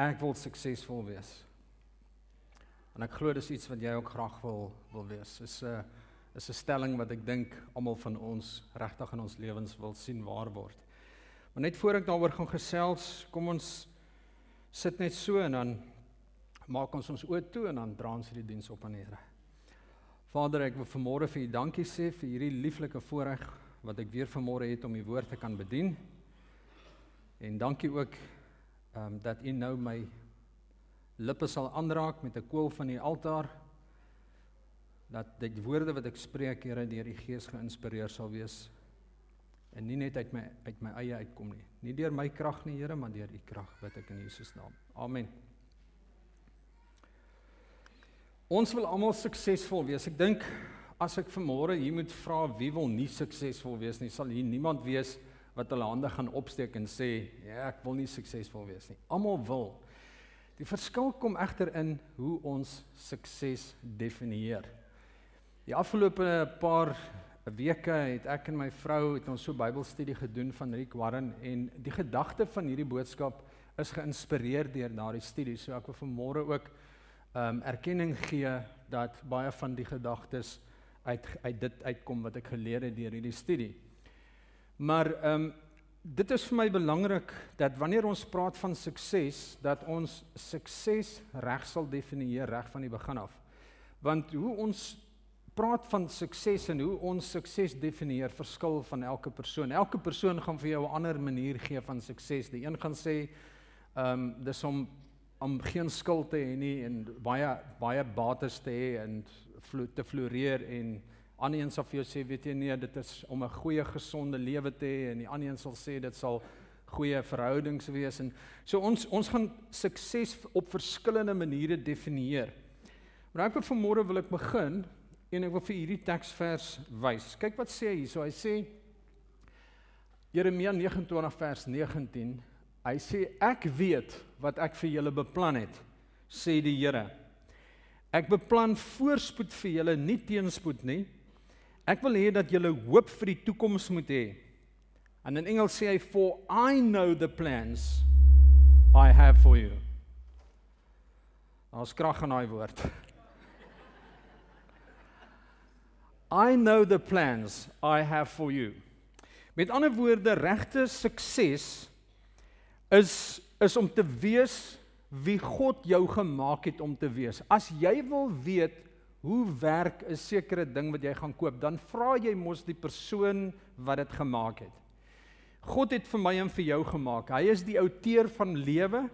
ek wil suksesvol wees. En ek glo dis iets wat jy ook graag wil wil wees. Dis 'n is 'n stelling wat ek dink almal van ons regtig in ons lewens wil sien waar word. Maar net voor ek daaroor gaan gesels, kom ons sit net so en dan maak ons ons oë toe en dan dra ons hierdie diens op aan die Here. Vader, ek wil vanmôre vir U dankie sê vir hierdie lieflike voorreg wat ek weer vanmôre het om U woord te kan bedien. En dankie ook ehm um, dat U nou my lippe sal aanraak met 'n koel van die altaar dat die woorde wat ek spreek Here deur die Gees geïnspireer sal wees en nie net uit my uit my eie uitkom nie. Nie deur my krag nie, Here, maar deur U krag wat ek in Jesus naam. Amen. Ons wil almal suksesvol wees. Ek dink as ek vanmôre hier moet vra wie wil nie suksesvol wees nie, sal hier niemand wees wat hulle hande gaan opsteek en sê, "Ja, ek wil nie suksesvol wees nie." Almal wil. Die verskil kom egter in hoe ons sukses definieer. Die afgelope paar weke het ek en my vrou het ons so Bybelstudie gedoen van Rick Warren en die gedagte van hierdie boodskap is geïnspireer deur daardie studie. So ek wil vanmôre ook ehm um, erkenning gee dat baie van die gedagtes uit uit dit uitkom wat ek geleer het deur hierdie studie. Maar ehm um, dit is vir my belangrik dat wanneer ons praat van sukses, dat ons sukses reg sal definieer reg van die begin af. Want hoe ons praat van sukses en hoe ons sukses definieer verskil van elke persoon. Elke persoon gaan vir jou 'n ander manier gee van sukses. Die een gaan sê ehm um, dis om om geen skuld te hê nie en baie baie bates te hê en vlo te floreer en ander een sal vir jou sê weet jy nee dit is om 'n goeie gesonde lewe te hê en die ander een sal sê dit sal goeie verhoudings wees en so ons ons gaan sukses op verskillende maniere definieer. Maar ek wil vanmôre wil ek begin En ek wil vir hierdie teksvers wys. Kyk wat sê hy hierso. Hy sê Jeremia 29 vers 19. Hy sê ek weet wat ek vir julle beplan het, sê die Here. Ek beplan voorspoed vir julle, nie teenspoed nie. Ek wil hê dat julle hoop vir die toekoms moet hê. En in Engels sê hy for I know the plans I have for you. Ons krag in daai woord. I know the plans I have for you. Met ander woorde, regte sukses is is om te wees wie God jou gemaak het om te wees. As jy wil weet hoe werk 'n sekere ding wat jy gaan koop, dan vra jy mos die persoon wat dit gemaak het. God het vir my en vir jou gemaak. Hy is die outeur van lewe.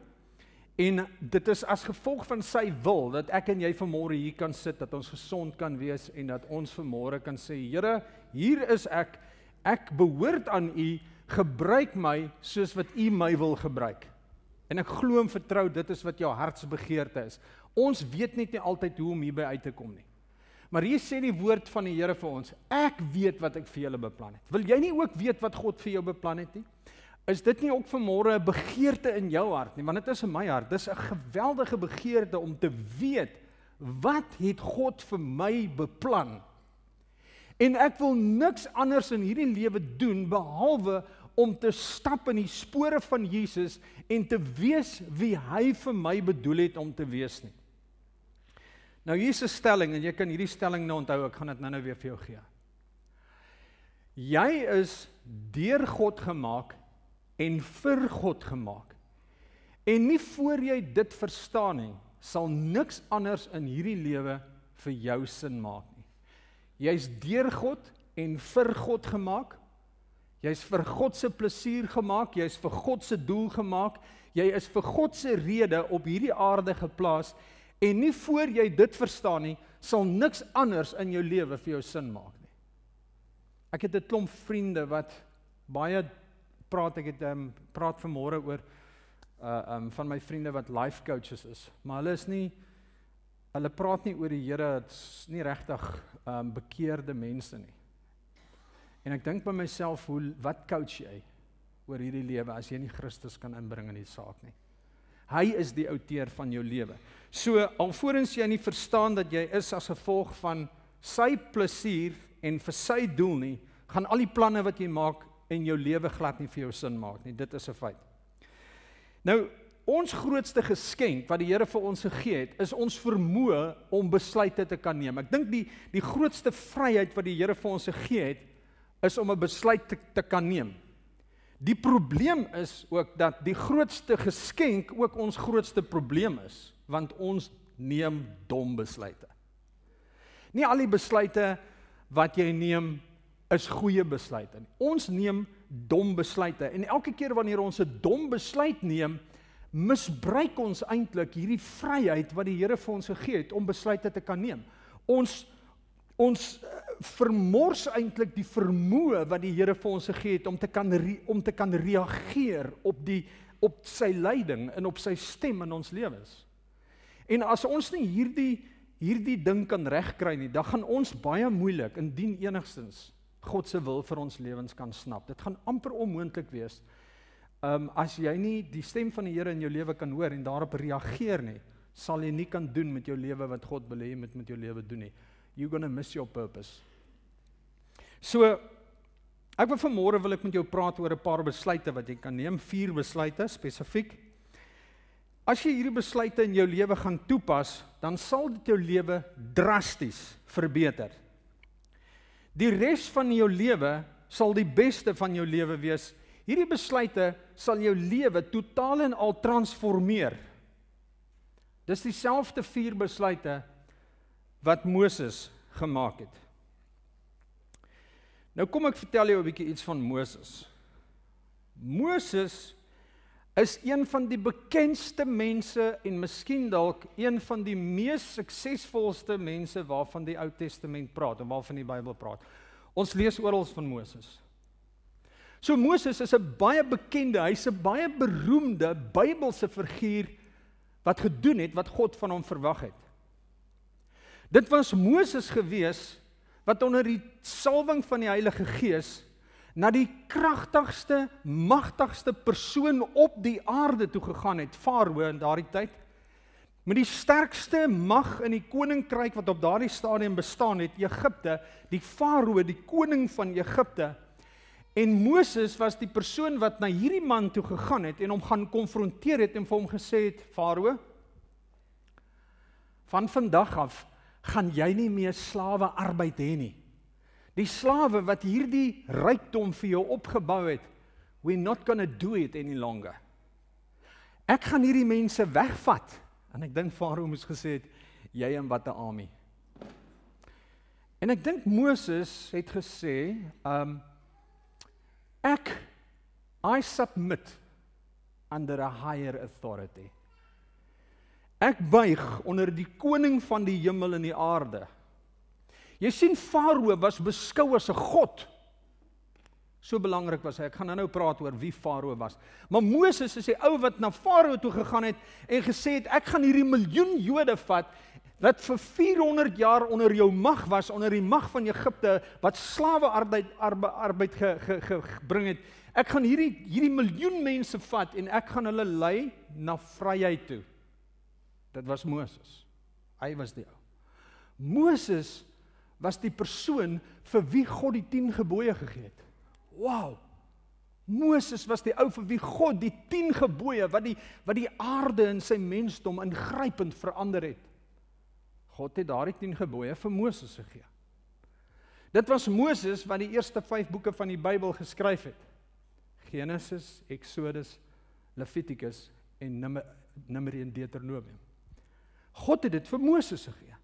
En dit is as gevolg van sy wil dat ek en jy vanmôre hier kan sit, dat ons gesond kan wees en dat ons vanmôre kan sê, Here, hier is ek. Ek behoort aan U. Gebruik my soos wat U my wil gebruik. En ek glo en vertrou dit is wat jou hartsbegeerte is. Ons weet net nie altyd hoe om hierby uit te kom nie. Maar hier sê die woord van die Here vir ons, ek weet wat ek vir julle beplan het. Wil jy nie ook weet wat God vir jou beplan het nie? Is dit nie ook vanmôre 'n begeerte in jou hart nie, want dit is in my hart. Dis 'n geweldige begeerte om te weet wat het God vir my beplan. En ek wil niks anders in hierdie lewe doen behalwe om te stap in die spore van Jesus en te wees wie hy vir my bedoel het om te wees nie. Nou hier's 'n stelling en jy kan hierdie stelling nou onthou, ek gaan dit nou-nou weer vir jou gee. Jy is deur God gemaak en vir God gemaak. En nie voor jy dit verstaan nie, sal niks anders in hierdie lewe vir jou sin maak nie. Jy's deur God en vir God gemaak. Jy's vir God se plesier gemaak, jy's vir God se doel gemaak. Jy is vir God se rede op hierdie aarde geplaas en nie voor jy dit verstaan nie, sal niks anders in jou lewe vir jou sin maak nie. Ek het 'n klomp vriende wat baie praat ek het ehm um, praat vanmôre oor uh ehm um, van my vriende wat life coaches is, maar hulle is nie hulle praat nie oor die Here, dit's nie regtig ehm um, bekeerde mense nie. En ek dink by myself, hoe wat coach jy oor hierdie lewe as jy nie Christus kan inbring in die saak nie? Hy is die outeur van jou lewe. So alvorens jy nie verstaan dat jy is as gevolg van sy plesier en vir sy doel nie, gaan al die planne wat jy maak en jou lewe glad nie vir jou sin maak nie. Dit is 'n feit. Nou, ons grootste geskenk wat die Here vir ons gegee het, is ons vermoë om besluite te kan neem. Ek dink die die grootste vryheid wat die Here vir ons gegee het, is om 'n besluit te, te kan neem. Die probleem is ook dat die grootste geskenk ook ons grootste probleem is, want ons neem dom besluite. Nie al die besluite wat jy neem is goeie besluite nie. Ons neem dom besluite en elke keer wanneer ons 'n dom besluit neem, misbruik ons eintlik hierdie vryheid wat die Here vir ons gegee het om besluite te kan neem. Ons ons eh, vermors eintlik die vermoë wat die Here vir ons gegee het om te kan om te kan reageer op die op sy leiding en op sy stem in ons lewens. En as ons nie hierdie hierdie ding kan regkry nie, dan gaan ons baie moeilik indien enigstens God se wil vir ons lewens kan snap. Dit gaan amper onmoontlik wees Ehm um, as jy nie die stem van die Here in jou lewe kan hoor en daarop reageer nie, sal jy nie kan doen met jou lewe wat God wil hê jy moet met jou lewe doen nie. You're going to miss your purpose. So ek wil vanmôre wil ek met jou praat oor 'n paar besluite wat jy kan neem, vier besluite spesifiek. As jy hierdie besluite in jou lewe gaan toepas, dan sal dit jou lewe drasties verbeter. Die res van jou lewe sal die beste van jou lewe wees Hierdie besluite sal jou lewe totaal en al transformeer. Dis dieselfde vier besluite wat Moses gemaak het. Nou kom ek vertel jou 'n bietjie iets van Moses. Moses is een van die bekendste mense en miskien dalk een van die mees suksesvolste mense waarvan die Ou Testament praat en waarvan die Bybel praat. Ons lees oral van Moses. So Moses is 'n baie bekende, hy's 'n baie beroemde Bybelse figuur wat gedoen het wat God van hom verwag het. Dit was Moses gewees wat onder die salwing van die Heilige Gees na die kragtigste, magtigste persoon op die aarde toe gegaan het, Farao in daardie tyd. Met die sterkste mag in die koninkryk wat op daardie stadium bestaan het, Egipte, die Farao, die koning van Egipte, En Moses was die persoon wat na hierdie man toe gegaan het en hom gaan konfronteer het en vir hom gesê het: "Farao, van vandag af gaan jy nie meer slawe arbeid hê nie. Die slawe wat hierdie rykdom vir jou opgebou het, we're not going to do it any longer. Ek gaan hierdie mense wegvat." En ek dink Farao moes gesê het: "Jy en wat 'n army." En ek dink Moses het gesê, "Um Ek I submit under a higher authority. Ek buig onder die koning van die hemel en die aarde. Jy sien Farao was beskou as 'n god. So belangrik was hy. Ek gaan nou-nou praat oor wie Farao was. Maar Moses is die ou wat na Farao toe gegaan het en gesê het ek gaan hierdie miljoen Jode vat wat vir 400 jaar onder jou mag was, onder die mag van Egipte wat slawe arbeid arbeid, arbeid ge, ge, ge, gebring het. Ek gaan hierdie hierdie miljoen mense vat en ek gaan hulle lei na vryheid toe. Dit was Moses. Hy was die ou. Moses was die persoon vir wie God die 10 gebooie gegee het. Wow. Moses was die ou vir wie God die 10 gebooie wat die wat die aarde en sy mensdom ingrypend verander het. God het daardie 10 gebooie vir Moses gegee. Dit was Moses wat die eerste 5 boeke van die Bybel geskryf het. Genesis, Exodus, Levitikus en Numeri en Deuteronomium. God het dit vir Moses gegee.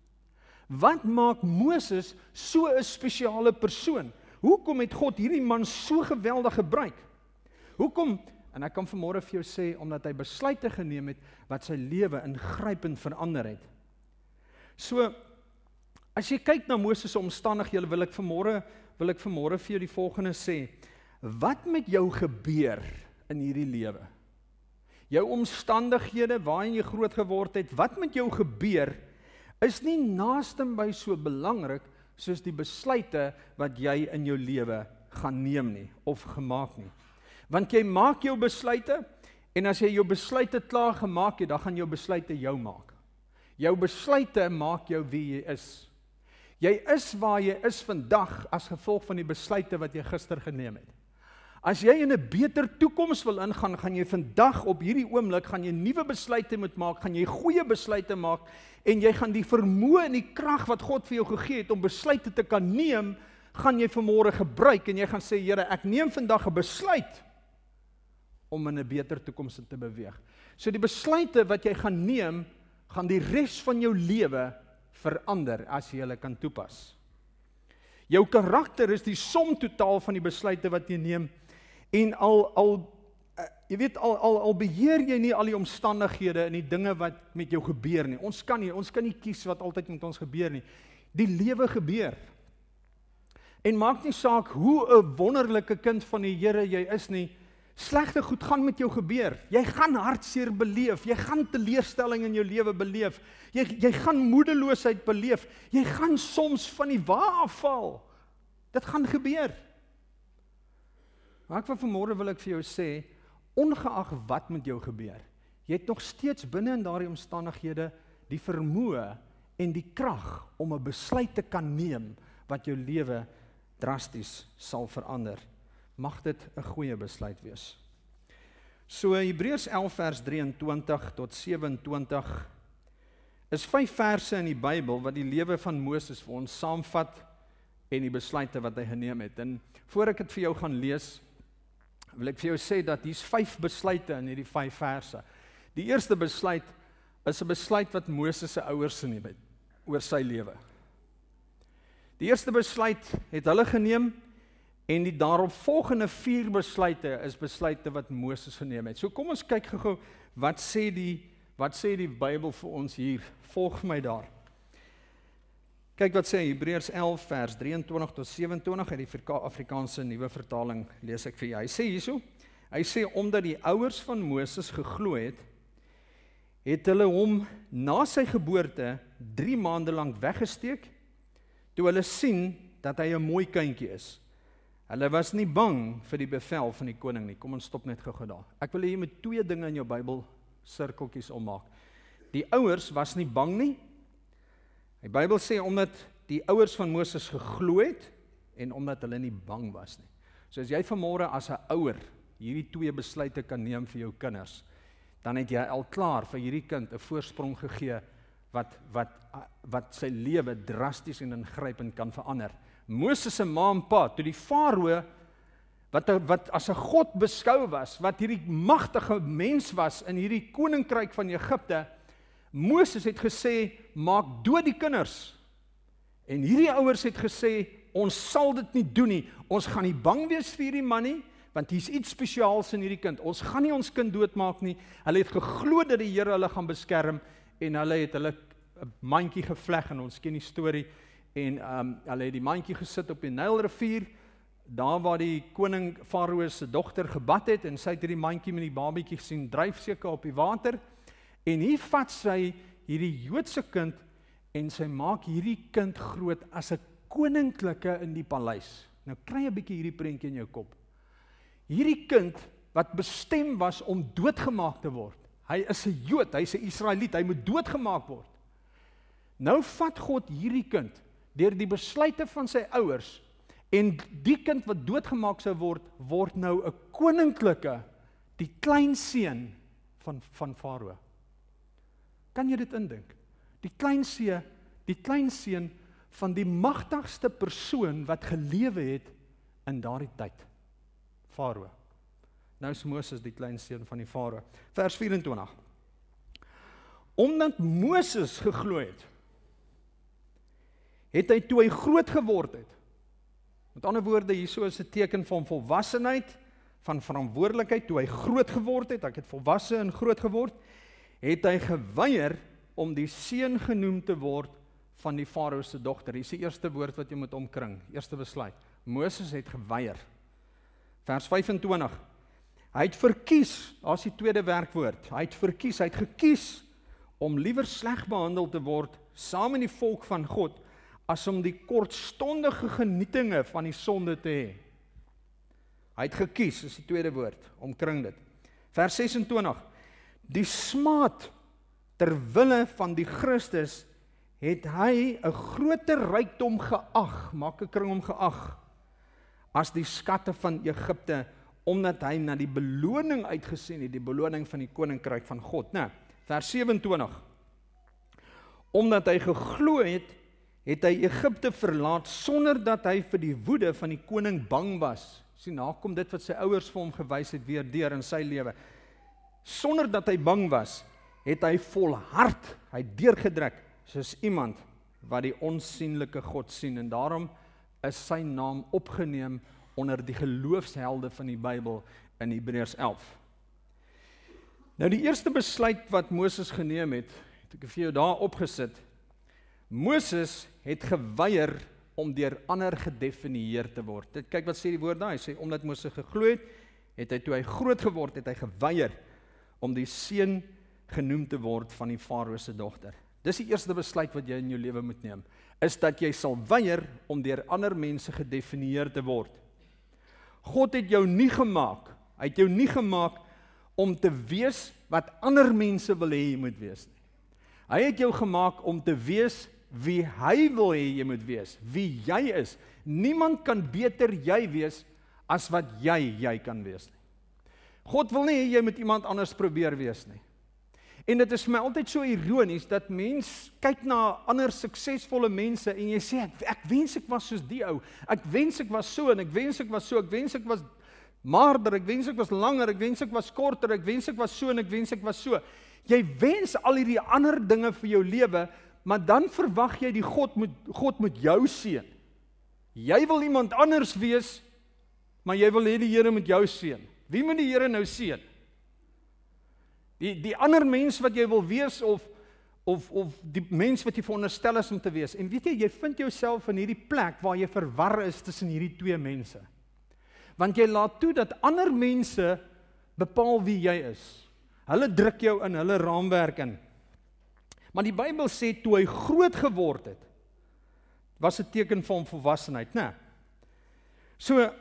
Wat maak Moses so 'n spesiale persoon? Hoekom het God hierdie man so geweldig gebruik? Hoekom en ek kan vanmôre vir jou sê omdat hy besluite geneem het wat sy lewe ingrypend verander het. So as jy kyk na Moses se omstandighede, wil ek vanmôre wil ek vanmôre vir jou die volgende sê. Wat met jou gebeur in hierdie lewe? Jou omstandighede waarin jy groot geword het, wat met jou gebeur is nie naaste by so belangrik soos die besluite wat jy in jou lewe gaan neem nie of gemaak nie. Want jy maak jou besluite en as jy jou besluite klaar gemaak het, dan gaan jou besluite jou maak. Jou besluite maak jou wie jy is. Jy is waar jy is vandag as gevolg van die besluite wat jy gister geneem het. As jy in 'n beter toekoms wil ingaan, gaan jy vandag op hierdie oomblik gaan jy nuwe besluite moet maak, gaan jy goeie besluite maak en jy gaan die vermoë en die krag wat God vir jou gegee het om besluite te kan neem, gaan jy vanmôre gebruik en jy gaan sê Here, ek neem vandag 'n besluit om in 'n beter toekoms te beweeg. So die besluite wat jy gaan neem, gaan die res van jou lewe verander as jy hulle kan toepas. Jou karakter is die som totaal van die besluite wat jy neem en al al uh, jy weet al al al beheer jy nie al die omstandighede en die dinge wat met jou gebeur nie. Ons kan nie ons kan nie kies wat altyd met ons gebeur nie. Die lewe gebeur. En maak nie saak hoe 'n wonderlike kind van die Here jy is nie, slegte goed gaan met jou gebeur. Jy gaan hartseer beleef, jy gaan teleurstelling in jou lewe beleef. Jy jy gaan moedeloosheid beleef. Jy gaan soms van die wa afval. Dit gaan gebeur. Maar ek vir vanmôre wil ek vir jou sê, ongeag wat met jou gebeur, jy het nog steeds binne in daardie omstandighede die vermoë en die krag om 'n besluit te kan neem wat jou lewe drasties sal verander mag dit 'n goeie besluit wees. So Hebreërs 11 vers 23 tot 27 is vyf verse in die Bybel wat die lewe van Moses vir ons saamvat en die besluite wat hy geneem het. En voor ek dit vir jou gaan lees, wil ek vir jou sê dat hier's vyf besluite in hierdie vyf verse. Die eerste besluit is 'n besluit wat Moses se ouers geneem het oor sy lewe. Die eerste besluit het hulle geneem En die daaropvolgende vier besluite is besluite wat Moses geneem het. So kom ons kyk gou-gou wat sê die wat sê die Bybel vir ons hier. Volg my daar. Kyk wat sê Hebreërs 11 vers 23 tot 27 uit die Afrikaanse Nuwe Vertaling lees ek vir jou. Hy sê hierso: Hy sê omdat die ouers van Moses geglo het, het hulle hom na sy geboorte 3 maande lank weggesteek toe hulle sien dat hy 'n mooi kindjie is. Hulle was nie bang vir die bevel van die koning nie. Kom ons stop net gou-gou daar. Ek wil hê jy moet twee dinge in jou Bybel sirkeltjies ommaak. Die ouers was nie bang nie. Die Bybel sê omdat die ouers van Moses geglo het en omdat hulle nie bang was nie. So as jy vanmôre as 'n ouer hierdie twee besluite kan neem vir jou kinders, dan het jy al klaar vir hierdie kind 'n voorsprong gegee wat wat wat sy lewe drasties en ingrypend kan verander. Moses se ma en pa, toe die farao wat wat as 'n god beskou was, wat hierdie magtige mens was in hierdie koninkryk van Egipte, Moses het gesê, "Maak dood die kinders." En hierdie ouers het gesê, "Ons sal dit nie doen nie. Ons gaan nie bang wees vir hierdie man nie." want hier's iets spesiaals in hierdie kind. Ons gaan nie ons kind doodmaak nie. Hulle het geglo dat die Here hulle gaan beskerm en hulle het hulle 'n mandjie gevleg en ons ken die storie en ehm um, hulle het die mandjie gesit op die Nylrivier daar waar die koning Farao se dogter gebad het en sy het hierdie mandjie met die babatjie gesien dryf seker op die water en hier vat sy hierdie Joodse kind en sy maak hierdie kind groot as 'n koninklike in die paleis. Nou kry jy 'n bietjie hierdie prentjie in jou kop. Hierdie kind wat bestem was om doodgemaak te word. Hy is 'n Jood, hy's 'n Israeliet, hy moet doodgemaak word. Nou vat God hierdie kind deur die besluite van sy ouers en die kind wat doodgemaak sou word word nou 'n koninklike die klein seun van van Farao. Kan jy dit indink? Die klein seun, die klein seun van die magtigste persoon wat gelewe het in daardie tyd. Farao. Nou is Moses die klein seun van die Farao. Vers 24. Omdat Moses geglo het het hy toe hy groot geword het. Met ander woorde, hierso is 'n teken van volwassenheid, van verantwoordelikheid toe hy groot geword het. Ek het volwasse en groot geword, het hy geweier om die seun genoem te word van die farao se dogter. Dis die eerste woord wat jy moet omkring. Eerste besluit. Moses het geweier. Vers 25. Hy het verkies, as die tweede werkwoord. Hy het verkies, hy het gekies om liewer sleg behandel te word saam met die volk van God as om die kortstondige genietinge van die sonde te hê. Hy het gekies, is die tweede woord, omkring dit. Vers 26. Die smaad ter wille van die Christus het hy 'n groter rykdom geag, maak 'n kring om geag as die skatte van Egipte omdat hy na die beloning uitgesien het, die beloning van die koninkryk van God, né? Vers 27. Omdat hy geglo het, het hy Egipte verlaat sonder dat hy vir die woede van die koning bang was. Sien, na kom dit wat sy ouers vir hom gewys het weer deur in sy lewe. Sonder dat hy bang was, het hy volhard, hy deurgedruk soos iemand wat die onsigbare God sien en daarom is sy naam opgeneem onder die geloofshelde van die Bybel in Hebreërs 11. Nou die eerste besluit wat Moses geneem het, het ek vir jou daar opgesit. Moses het geweier om deur ander gedefinieer te word. Dit kyk wat sê die woord daar. Hy sê omdat Moses geglo het, het hy toe hy groot geword het, hy geweier om die seun genoem te word van die farao se dogter. Dis die eerste besluit wat jy in jou lewe moet neem, is dat jy sal weier om deur ander mense gedefinieer te word. God het jou nie gemaak, hy het jou nie gemaak om te wees wat ander mense wil hê jy moet wees nie. Hy het jou gemaak om te wees wie hy wil hê jy moet wees, wie jy is. Niemand kan beter jy wees as wat jy jy kan wees nie. God wil nie hê jy moet iemand anders probeer wees nie. En dit is vir my altyd so ironies dat mens kyk na ander suksesvolle mense en jy sê ek, ek wens ek was soos die ou. Ek wens ek was so en ek wens ek was so, ek wens ek was maarder, ek wens ek was langer, ek wens ek was korter, ek wens ek was so en ek wens ek was so. Jy wens al hierdie ander dinge vir jou lewe, maar dan verwag jy die God moet God moet jou seën. Jy wil iemand anders wees, maar jy wil hê die Here moet jou seën. Wie moet die Here nou seën? Die die ander mens wat jy wil wees of of of die mens wat jy veronderstel is om te wees. En weet jy, jy vind jouself in hierdie plek waar jy verwar is tussen hierdie twee mense. Want jy laat toe dat ander mense bepaal wie jy is. Hulle druk jou in hulle raamwerk in. Maar die Bybel sê toe hy groot geword het, was 'n teken van volwassenheid, né? So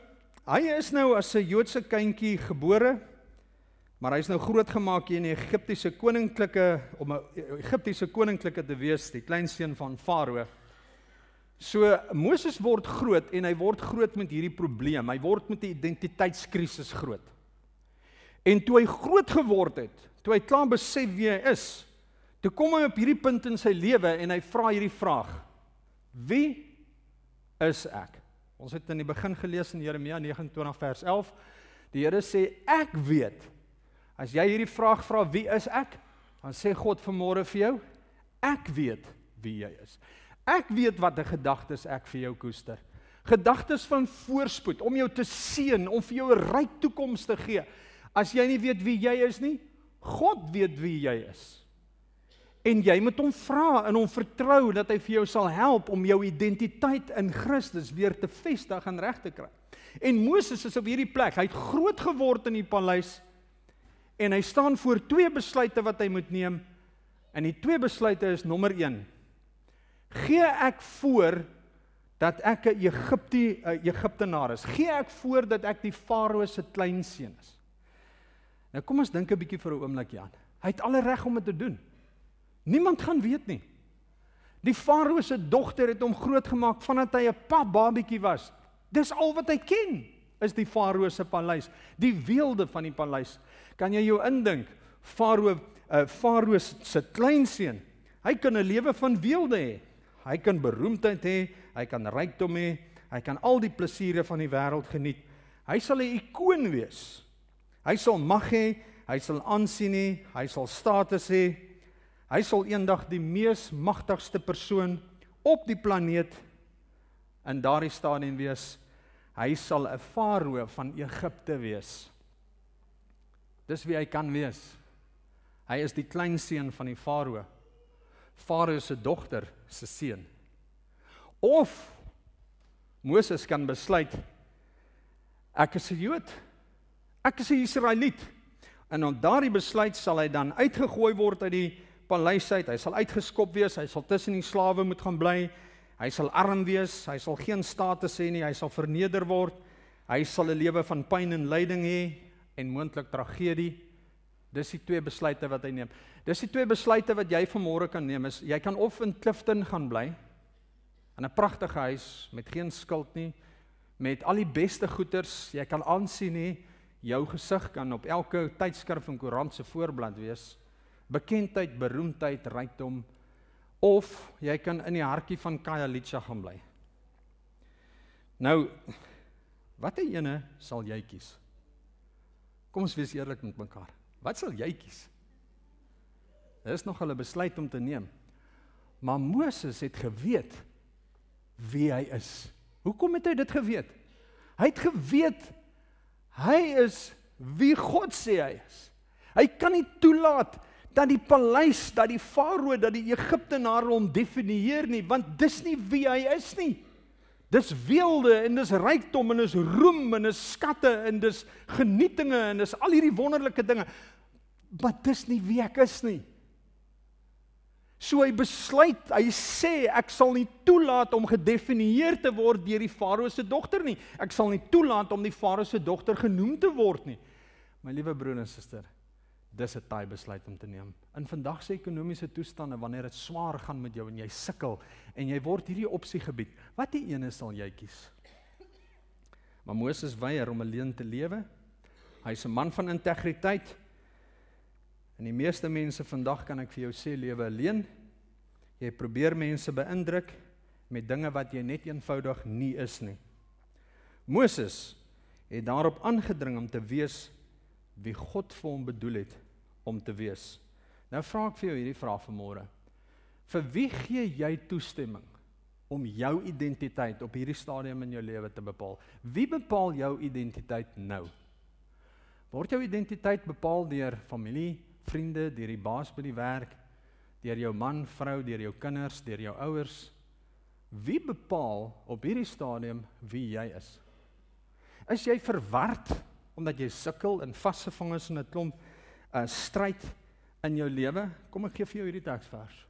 hy is nou as 'n Joodse kindjie gebore, maar hy's nou groot gemaak hier in die Egiptiese koninklike om 'n Egiptiese koninklike te wees, die kleinseun van Farao. So Moses word groot en hy word groot met hierdie probleem. Hy word met 'n identiteitskrisis groot. En toe hy groot geword het, toe hy klaar besef wie hy is, toe kom hy op hierdie punt in sy lewe en hy vra hierdie vraag: Wie is ek? Ons het in die begin gelees in Jeremia 29 vers 11. Die Here sê ek weet As jy hierdie vraag vra wie is ek? Dan sê God vanmôre vir jou, ek weet wie jy is. Ek weet watter gedagtes ek vir jou koester. Gedagtes van voorspoed om jou te seën, om vir jou 'n ryk toekoms te gee. As jy nie weet wie jy is nie, God weet wie jy is. En jy moet hom vra en hom vertrou dat hy vir jou sal help om jou identiteit in Christus weer te vestig en reg te kry. En Moses is op hierdie plek. Hy het groot geword in die paleis en hy staan voor twee besluite wat hy moet neem. En die twee besluite is nommer 1. Gee ek voor dat ek 'n Egipte 'n Egiptenaar is? Gee ek voor dat ek die Farao se kleinseun is? Nou kom ons dink 'n bietjie vir 'n oomblik Jan. Hy het alle reg om dit te doen. Niemand gaan weet nie. Die Farao se dogter het hom grootgemaak vandat hy 'n pap babietjie was. Dis al wat hy ken, is die Farao se paleis, die weelde van die paleis. Kan jy jou indink? Farao uh, Farao se kleinseun. Hy kan 'n lewe van weelde hê. Hy kan beroemdheid hê, hy kan rykdom hê, hy kan al die plesiere van die wêreld geniet. Hy sal 'n ikoon wees. Hy sal mag hê, hy sal aansien hê, hy sal status hê. Hy sal eendag die mees magtigste persoon op die planeet in daardie stadium wees. Hy sal 'n farao van Egipte wees. Dis wie hy kan wees. Hy is die kleinseun van die Farao. Farao se dogter se seun. Of Moses kan besluit ek is 'n Jood. Ek is 'n Israeliet. En op daardie besluit sal hy dan uitgegooi word uit die paleis uit. Hy sal uitgeskop wees, hy sal tussen die slawe moet gaan bly. Hy sal arm wees, hy sal geen status hê nie, hy sal verneder word. Hy sal 'n lewe van pyn en lyding hê en moontlik tragedie. Dis die twee besluite wat hy neem. Dis die twee besluite wat jy vanmôre kan neem is jy kan of in Clifton gaan bly in 'n pragtige huis met geen skuld nie, met al die beste goederes, jy kan aansien nie, Jou gesig kan op elke tydskrif en koerant se voorblad wees. Bekendheid, beroemdheid, rykdom of jy kan in die hartjie van Khayelitsha gaan bly. Nou watter ene sal jy kies? Kom ons wees eerlik met mekaar. Wat sal jy kies? Dit is nog 'n besluit om te neem. Maar Moses het geweet wie hy is. Hoekom het hy dit geweet? Hy het geweet hy is wie God sê hy is. Hy kan nie toelaat dat die paleis, dat die farao, dat die Egiptenare hom definieer nie, want dis nie wie hy is nie. Dis weelde en dis rykdom en dis roem en dis skatte en dis genietinge en dis al hierdie wonderlike dinge. Maar dis nie wie ek is nie. So hy besluit, hy sê ek sal nie toelaat om gedefinieer te word deur die farao se dogter nie. Ek sal nie toelaat om die farao se dogter genoem te word nie. My liewe broer en suster, dis 'n taai besluit om te neem. In vandag se ekonomiese toestande wanneer dit swaar gaan met jou en jy sukkel en jy word hierdie opsie gebied, watter ene sal jy kies? Maar Moses weier om alleen te lewe. Hy's 'n man van integriteit. En die meeste mense vandag kan ek vir jou sê lewe alleen. Jy probeer mense beïndruk met dinge wat jy net eenvoudig nie is nie. Moses het daarop aangedring om te wees wie God vir hom bedoel het om te wees. Nou vra ek vir jou hierdie vraag vanmôre. Vir wie gee jy toestemming om jou identiteit op hierdie stadium in jou lewe te bepaal? Wie bepaal jou identiteit nou? Word jou identiteit bepaal deur familie, vriende, deur die baas by die werk, deur jou man, vrou, deur jou kinders, deur jou ouers. Wie bepaal op hierdie stadium wie jy is? Is jy verward omdat jy sukkel en vasgevang is in 'n klomp 'n uh, stryd in jou lewe? Kom ek gee vir jou hierdie teksvers.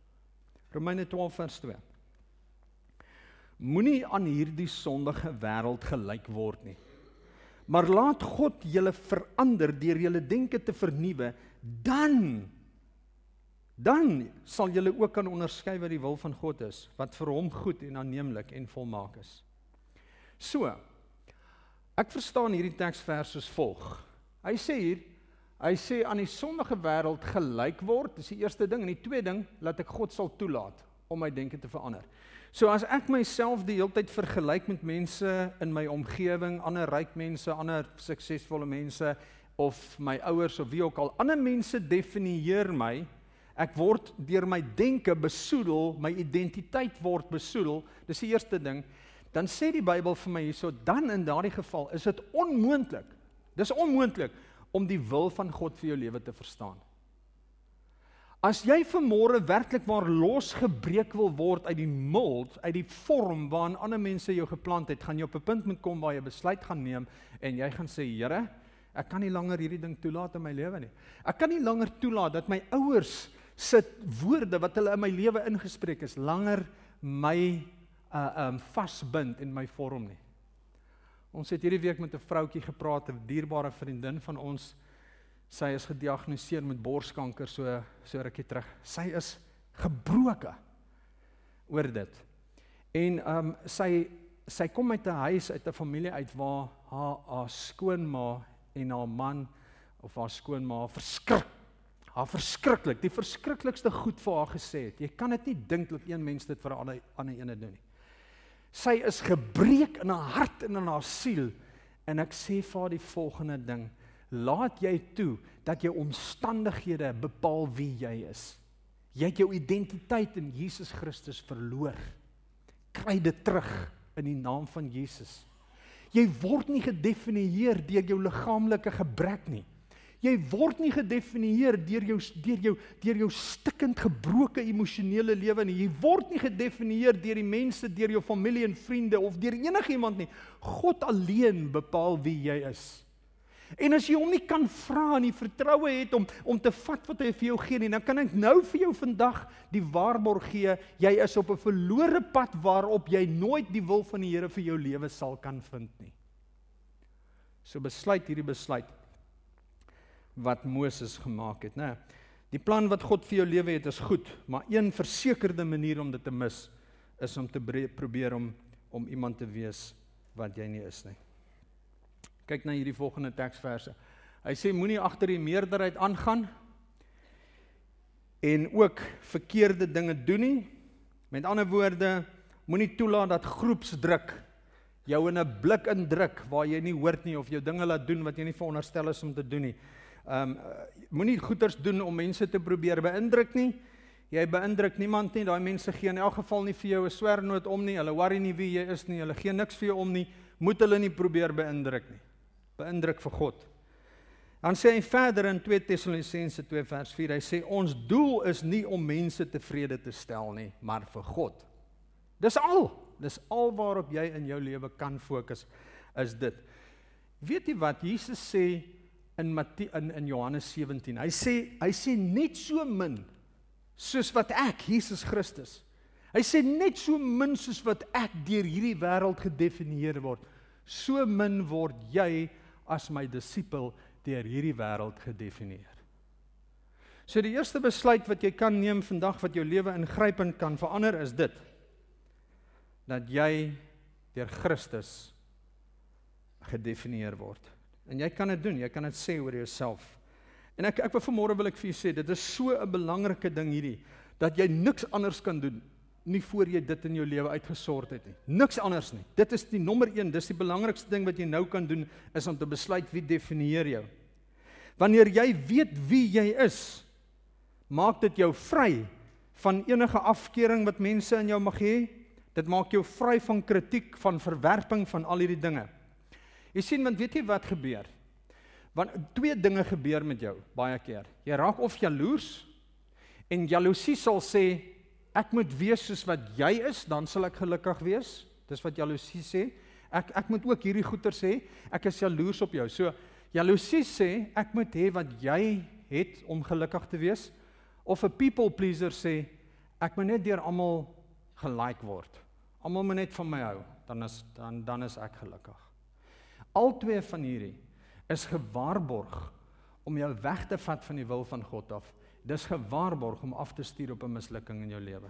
Romeine 12 vers 2. Moenie aan hierdie sondige wêreld gelyk word nie. Maar laat God julle verander deur julle denke te vernuwe dan dan sal julle ook kan onderskei wat die wil van God is, wat vir hom goed en aanneemlik en volmaak is. So, ek verstaan hierdie teksvers soos volg. Hy sê hier, hy sê aan die sondige wêreld gelyk word, dis die eerste ding en die tweede ding, laat ek God sal toelaat om my denke te verander. So as ek myself die hele tyd vergelyk met mense in my omgewing, ander ryk mense, ander suksesvolle mense, of my ouers of wie ook al ander mense definieer my ek word deur my denke besoedel my identiteit word besoedel dis die eerste ding dan sê die Bybel vir my hierso dan in daardie geval is dit onmoontlik dis onmoontlik om die wil van God vir jou lewe te verstaan As jy vanmôre werklik waar losgebreek wil word uit die mold, uit die vorm waarin ander mense jou geplant het, gaan jy op 'n punt moet kom waar jy besluit gaan neem en jy gaan sê, Here, Ek kan nie langer hierdie ding toelaat in my lewe nie. Ek kan nie langer toelaat dat my ouers se woorde wat hulle in my lewe ingespreek is, langer my uh um vasbind en my vorm nie. Ons het hierdie week met 'n vroutjie gepraat, 'n dierbare vriendin van ons. Sy is gediagnoseer met borskanker so so rukkie terug. Sy is gebroke oor dit. En um sy sy kom uit 'n huis uit 'n familie uit waar haar haar skoonma en haar man of haar skoonma verskrik. Haar verskriklik, die verskriklikste goed vir haar gesê het. Jy kan dit nie dink dat een mens dit vir 'n ander ander ene doen nie. Sy is gebreek in haar hart en in haar siel en ek sê vir haar die volgende ding: Laat jy toe dat jou omstandighede bepaal wie jy is. Jy het jou identiteit in Jesus Christus verloor. Kry dit terug in die naam van Jesus. Jy word nie gedefinieer deur jou liggaamlike gebrek nie. Jy word nie gedefinieer deur jou deur jou deur jou stikkend gebroke emosionele lewe nie. Jy word nie gedefinieer deur die mense, deur jou familie en vriende of deur enigiemand nie. God alleen bepaal wie jy is. En as jy hom nie kan vra en nie vertroue het om om te vat wat hy vir jou gee nie, dan kan ek nou vir jou vandag die waarborg gee, jy is op 'n verlore pad waarop jy nooit die wil van die Here vir jou lewe sal kan vind nie. So besluit hierdie besluit wat Moses gemaak het, né? Die plan wat God vir jou lewe het is goed, maar een versekerde manier om dit te mis is om te probeer om om iemand te wees wat jy nie is nie. Kyk na hierdie volgende teksverse. Hy sê moenie agter die meerderheid aangaan en ook verkeerde dinge doen nie. Met ander woorde, moenie toelaat dat groepsdruk jou in 'n blik indruk waar jy nie hoort nie of jou dinge laat doen wat jy nie veronderstel is om te doen nie. Um moenie goeders doen om mense te probeer beïndruk nie. Jy beïndruk niemand nie. Daai mense gee in elk geval nie vir jou 'n swernoot om nie. Hulle worry nie wie jy is nie. Hulle gee niks vir jou om nie. Moet hulle nie probeer beïndruk nie. Beïndruk vir God. Dan sê hy verder in 2 Tessalonisense 2 vers 4, hy sê ons doel is nie om mense tevrede te stel nie, maar vir God. Dis al. Dis al waarop jy in jou lewe kan fokus is dit. Weet jy wat Jesus sê in Matthie in in Johannes 17. Hy sê hy sê net so min soos wat ek Jesus Christus. Hy sê net so min soos wat ek deur hierdie wêreld gedefinieer word. So min word jy as my disipel deur hierdie wêreld gedefinieer. So die eerste besluit wat jy kan neem vandag wat jou lewe ingrypend kan verander is dit dat jy deur Christus gedefinieer word. En jy kan dit doen, jy kan dit sê oor jouself. En ek ek wil vanmôre wil ek vir jou sê, dit is so 'n belangrike ding hierdie dat jy niks anders kan doen nie voor jy dit in jou lewe uitgesort het nie. Niks anders nie. Dit is die nommer 1, dis die belangrikste ding wat jy nou kan doen is om te besluit wie definieer jou. Wanneer jy weet wie jy is, maak dit jou vry van enige afkeuring wat mense in jou mag hê. Dit maak jou vry van kritiek, van verwerping van al hierdie dinge. Jy sien want weet jy wat gebeur? Want twee dinge gebeur met jou baie keer. Jy raak of jaloers en jaloesie sal sê ek moet wees soos wat jy is, dan sal ek gelukkig wees. Dis wat jaloesie sê. Ek ek moet ook hierdie goeie sê, ek is jaloers op jou. So jaloesie sê ek moet hê wat jy het om gelukkig te wees. Of 'n people pleaser sê ek moet net deur almal gelike word. Almal moet net van my hou, dan is dan dan is ek gelukkig. Albei van hierdie is gewaarborg om jou weg te vat van die wil van God af. Dis gewaarborg om af te stuur op 'n mislukking in jou lewe.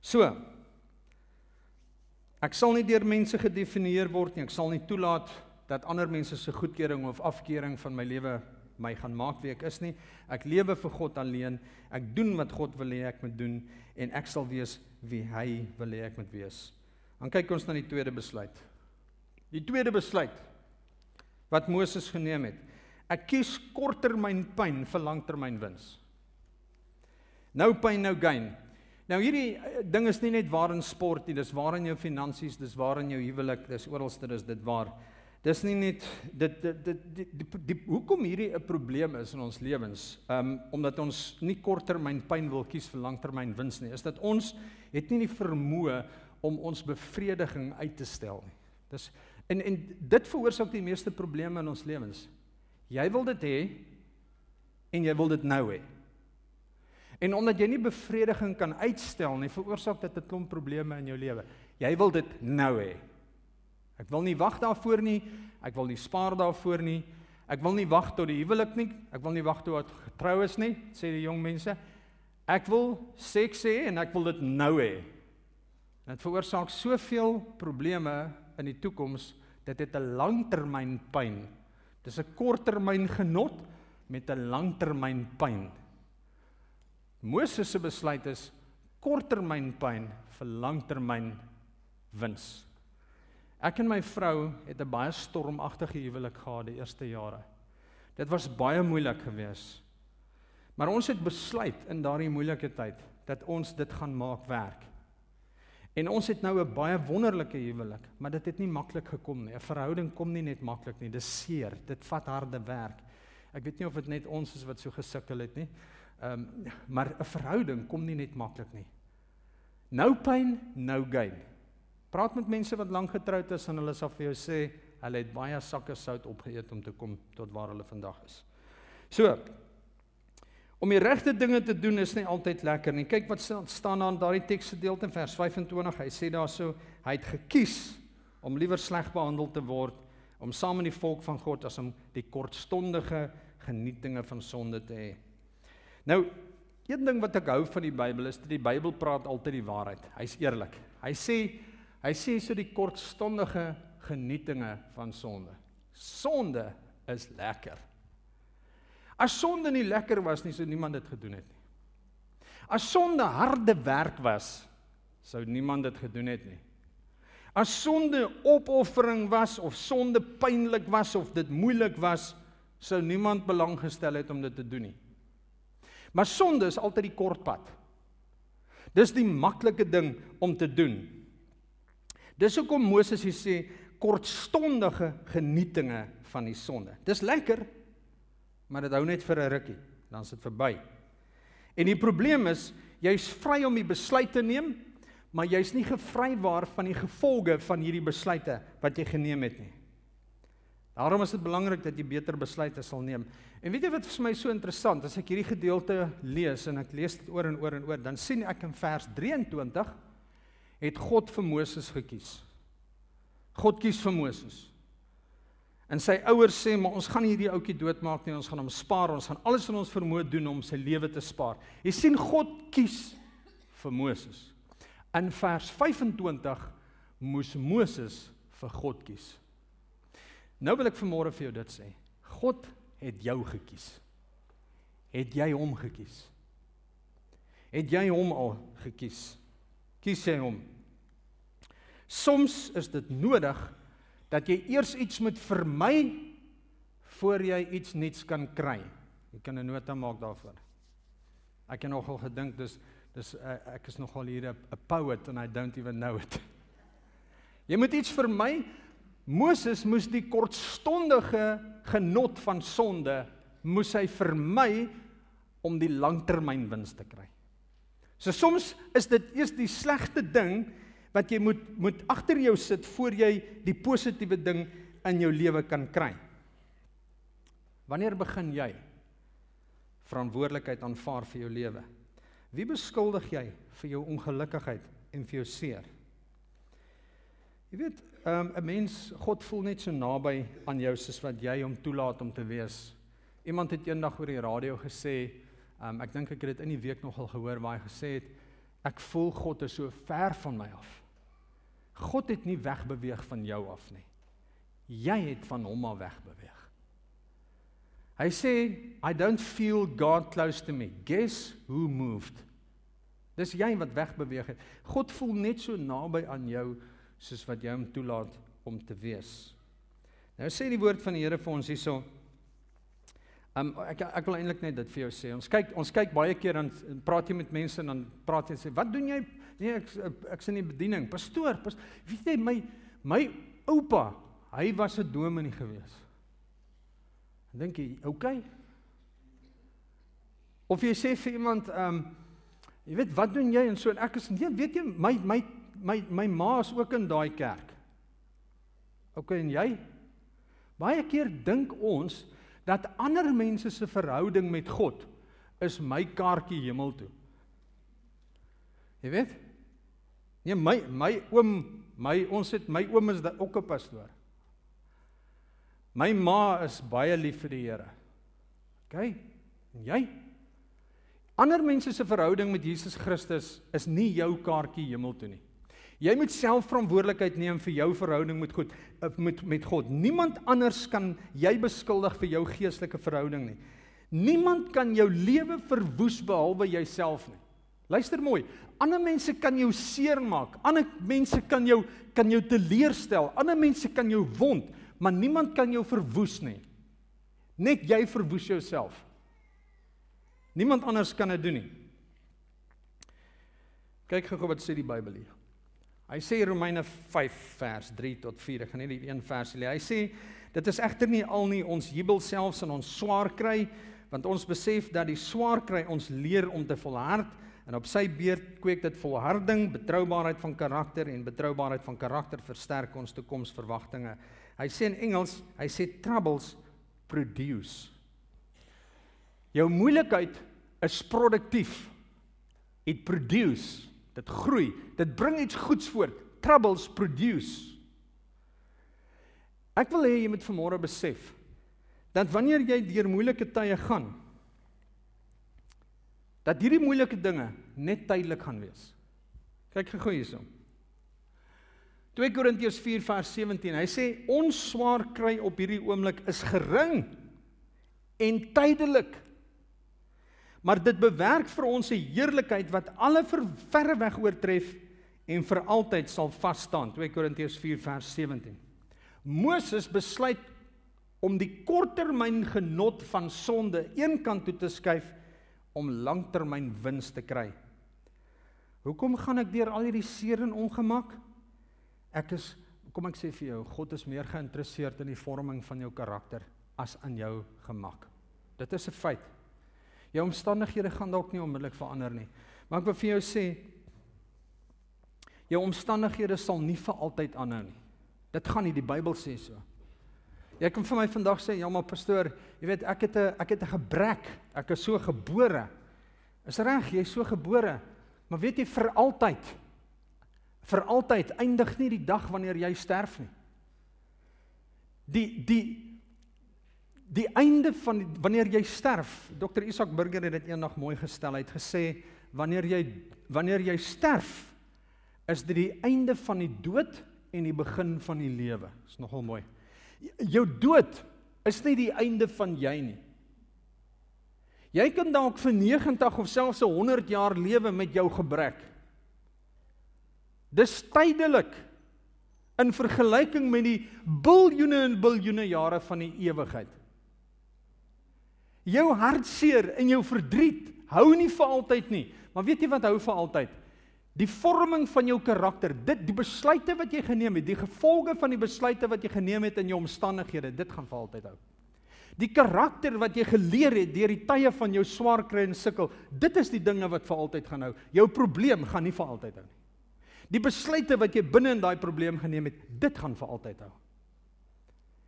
So Ek sal nie deur mense gedefinieer word nie. Ek sal nie toelaat dat ander mense se goedkeuring of afkeuring van my lewe my gaan maak wie ek is nie. Ek lewe vir God alleen. Ek doen wat God wil hê ek moet doen en ek sal wees wie hy wil hê ek moet wees. Dan kyk ons na die tweede besluit. Die tweede besluit wat Moses geneem het. Ek kies korttermyn pyn vir langtermyn wins. Nou pyn nou gain. Nou hierdie eh, ding is nie net waar in sport nie, dis waar in jou finansies, dis waar in jou huwelik, dis oralste is dit waar. Dis nie net dit dit dit die, die, die, die hoekom hierdie 'n probleem is in ons lewens. Um omdat ons nie korttermyn pyn wil kies vir langtermyn wins nie, is dat ons het nie die vermoë om ons bevrediging uit te stel nie. Dis En en dit veroorsaak die meeste probleme in ons lewens. Jy wil dit hê en jy wil dit nou hê. En omdat jy nie bevrediging kan uitstel nie, veroorsaak dit 'n klomp probleme in jou lewe. Jy wil dit nou hê. Ek wil nie wag daarvoor nie. Ek wil nie spaar daarvoor nie. Ek wil nie wag tot die huwelik nie. Ek wil nie wag tot ek getrou is nie, sê die jong mense. Ek wil seks hê en ek wil dit nou hê. Dit veroorsaak soveel probleme in die toekoms, dit het 'n langtermyn pyn. Dis 'n korttermyn genot met 'n langtermyn pyn. Moses se besluit is korttermyn pyn vir langtermyn wins. Ek en my vrou het 'n baie stormagtige huwelik gehad die eerste jare. Dit was baie moeilik geweest. Maar ons het besluit in daardie moeilike tyd dat ons dit gaan maak werk. En ons het nou 'n baie wonderlike huwelik, maar dit het nie maklik gekom nie. 'n Verhouding kom nie net maklik nie. Dis seer. Dit vat harde werk. Ek weet nie of dit net ons is wat so gesukkel het nie. Ehm um, maar 'n verhouding kom nie net maklik nie. Nou pyn, nou gain. Praat met mense wat lank getroud is en hulle sal vir jou sê hulle het baie sakke sout opgeëet om te kom tot waar hulle vandag is. So, Om die regte dinge te doen is nie altyd lekker nie. Kyk wat staan daar in daardie teksgedeelte in vers 25. Hy sê daarso hy het gekies om liewer sleg behandel te word om saam met die volk van God as om die kortstondige genietinge van sonde te hê. Nou, een ding wat ek hou van die Bybel is dat die Bybel praat altyd die waarheid. Hy's eerlik. Hy sê hy sê so die kortstondige genietinge van sonde. Sonde is lekker. As sonde nie lekker was nie, sou niemand dit gedoen het nie. As sonde harde werk was, sou niemand dit gedoen het nie. As sonde opoffering was of sonde pynlik was of dit moeilik was, sou niemand belang gestel het om dit te doen nie. Maar sonde is altyd die kort pad. Dis die maklike ding om te doen. Dis hoekom Moses hier sê kortstondige genietinge van die sonde. Dis lekker, maar dit hou net vir 'n rukkie, dan is dit verby. En die probleem is, jy's vry om die besluit te neem, maar jy's nie gevrywaar van die gevolge van hierdie besluite wat jy geneem het nie. Daarom is dit belangrik dat jy beter besluite sal neem. En weet jy wat vir my so interessant, as ek hierdie gedeelte lees en ek lees dit oor en oor en oor, dan sien ek in vers 23 het God vir Moses gekies. God kies vir Moses. En sy ouers sê maar ons gaan hierdie ouetjie doodmaak nie, ons gaan hom spaar, ons gaan alles in ons vermoë doen om sy lewe te spaar. Jy sien God kies vir Moses. In vers 25 moes Moses vir God kies. Nou wil ek vanmôre vir jou dit sê. God het jou gekies. Het jy hom gekies? Het jy hom al gekies? Kies jy hom? Soms is dit nodig dat jy eers iets moet vermy voor jy iets nuuts kan kry. Jy kan 'n nota maak daarvoor. Ek het nogal gedink dis dis uh, ek is nogal hier 'n poet and I don't even know it. Jy moet iets vermy. Moses moes die kortstondige genot van sonde moes hy vermy om die langtermynwins te kry. So soms is dit eers die slegte ding wat jy moet moet agter jou sit voor jy die positiewe ding in jou lewe kan kry. Wanneer begin jy verantwoordelikheid aanvaar vir jou lewe? Wie beskuldig jy vir jou ongelukkigheid en vir jou seer? Jy weet, um, 'n mens, God voel net so naby aan jou soos wat jy hom toelaat om te wees. Iemand het eendag oor die radio gesê, um, ek dink ek het dit in die week nogal gehoor waar hy gesê het, ek voel God is so ver van my af. God het nie wegbeweeg van jou af nie. Jy het van hom af wegbeweeg. Hy sê, I don't feel God close to me. Guess who moved? Dis jy wat wegbeweeg het. God voel net so naby aan jou soos wat jy hom toelaat om te wees. Nou sê die woord van die Here vir ons hierso. Um, ek ek wil eintlik net dit vir jou sê. Ons kyk ons kyk baie keer dan praat jy met mense en dan praat jy sê, "Wat doen jy?" Nee, ek ek's in die bediening. Pastoor, pas, weet jy my my oupa, hy was 'n dominee gewees. Dink jy, okay? Of jy sê vir iemand, ehm um, jy weet wat doen jy en so en ek is nee, weet jy my my my my ma is ook in daai kerk. Okay, en jy? Baie keer dink ons dat ander mense se verhouding met God is my kaartjie hemel toe. Jy weet? Nee, my my oom, my ons het my oom is ook 'n pastoor. My ma is baie lief vir die Here. OK? En jy? Ander mense se verhouding met Jesus Christus is nie jou kaartjie hemel toe nie. Jy moet self verantwoordelikheid neem vir jou verhouding met God eh, met met God. Niemand anders kan jy beskuldig vir jou geestelike verhouding nie. Niemand kan jou lewe verwoes behalwe jouself nie. Luister mooi. Ander mense kan jou seermaak. Ander mense kan jou kan jou teleurstel. Ander mense kan jou wond, maar niemand kan jou verwoes nie. Net jy verwoes jouself. Niemand anders kan dit doen nie. Kyk gou wat sê die Bybel hier. Hy sê Romeine 5 vers 3 tot 4. Ek gaan net die een vers lees. Hy sê dit is egter nie al nie ons jubel selfs in ons swaar kry, want ons besef dat die swaar kry ons leer om te volhard En op sy beurt kweek dit volharding, betroubaarheid van karakter en betroubaarheid van karakter versterk ons toekomsverwagtinge. Hy sê in Engels, hy sê troubles produce. Jou moeilikheid is produktief. It produce. Dit groei. Dit bring iets goeds voort. Troubles produce. Ek wil hê jy moet vanmôre besef dat wanneer jy deur moeilike tye gaan, dat hierdie moeilike dinge net tydelik gaan wees. Kyk gou hierso. 2 Korintiërs 4 vers 17. Hy sê ons swaar kry op hierdie oomblik is gering en tydelik. Maar dit bewerk vir ons 'n heerlikheid wat alle verre weg oortref en vir altyd sal vas staan. 2 Korintiërs 4 vers 17. Moses besluit om die korttermyn genot van sonde eenkant toe te skuif om langtermyn wins te kry. Hoekom gaan ek deur al hierdie seer en ongemak? Ek is kom ek sê vir jou, God is meer geïnteresseerd in die vorming van jou karakter as in jou gemak. Dit is 'n feit. Jou omstandighede gaan dalk nie onmiddellik verander nie. Maar ek wil vir jou sê jou omstandighede sal nie vir altyd aanhou nie. Dit gaan nie die Bybel sê so. Jy kan vir my vandag sê, ja maar pastoor, jy weet ek het 'n ek het 'n gebrek. Ek is so gebore. Is reg, jy's so gebore. Maar weet jy vir altyd vir altyd eindig nie die dag wanneer jy sterf nie. Die die die einde van die, wanneer jy sterf. Dr. Isak Burger het dit eendag mooi gestel. Hy het gesê wanneer jy wanneer jy sterf is dit die einde van die dood en die begin van die lewe. Is nogal mooi. Jou dood is nie die einde van jy nie. Jy kan dalk vir 90 of selfs 100 jaar lewe met jou gebrek. Dis tydelik in vergelyking met die biljoene en biljoene jare van die ewigheid. Jou hartseer en jou verdriet hou nie vir altyd nie, maar weet jy wat hou vir altyd? Die vorming van jou karakter, dit die besluite wat jy geneem het, die gevolge van die besluite wat jy geneem het in jou omstandighede, dit gaan vir altyd hou. Die karakter wat jy geleer het deur die tye van jou swaar kry en sukkel, dit is die dinge wat vir altyd gaan hou. Jou probleem gaan nie vir altyd hou nie. Die besluite wat jy binne in daai probleem geneem het, dit gaan vir altyd hou.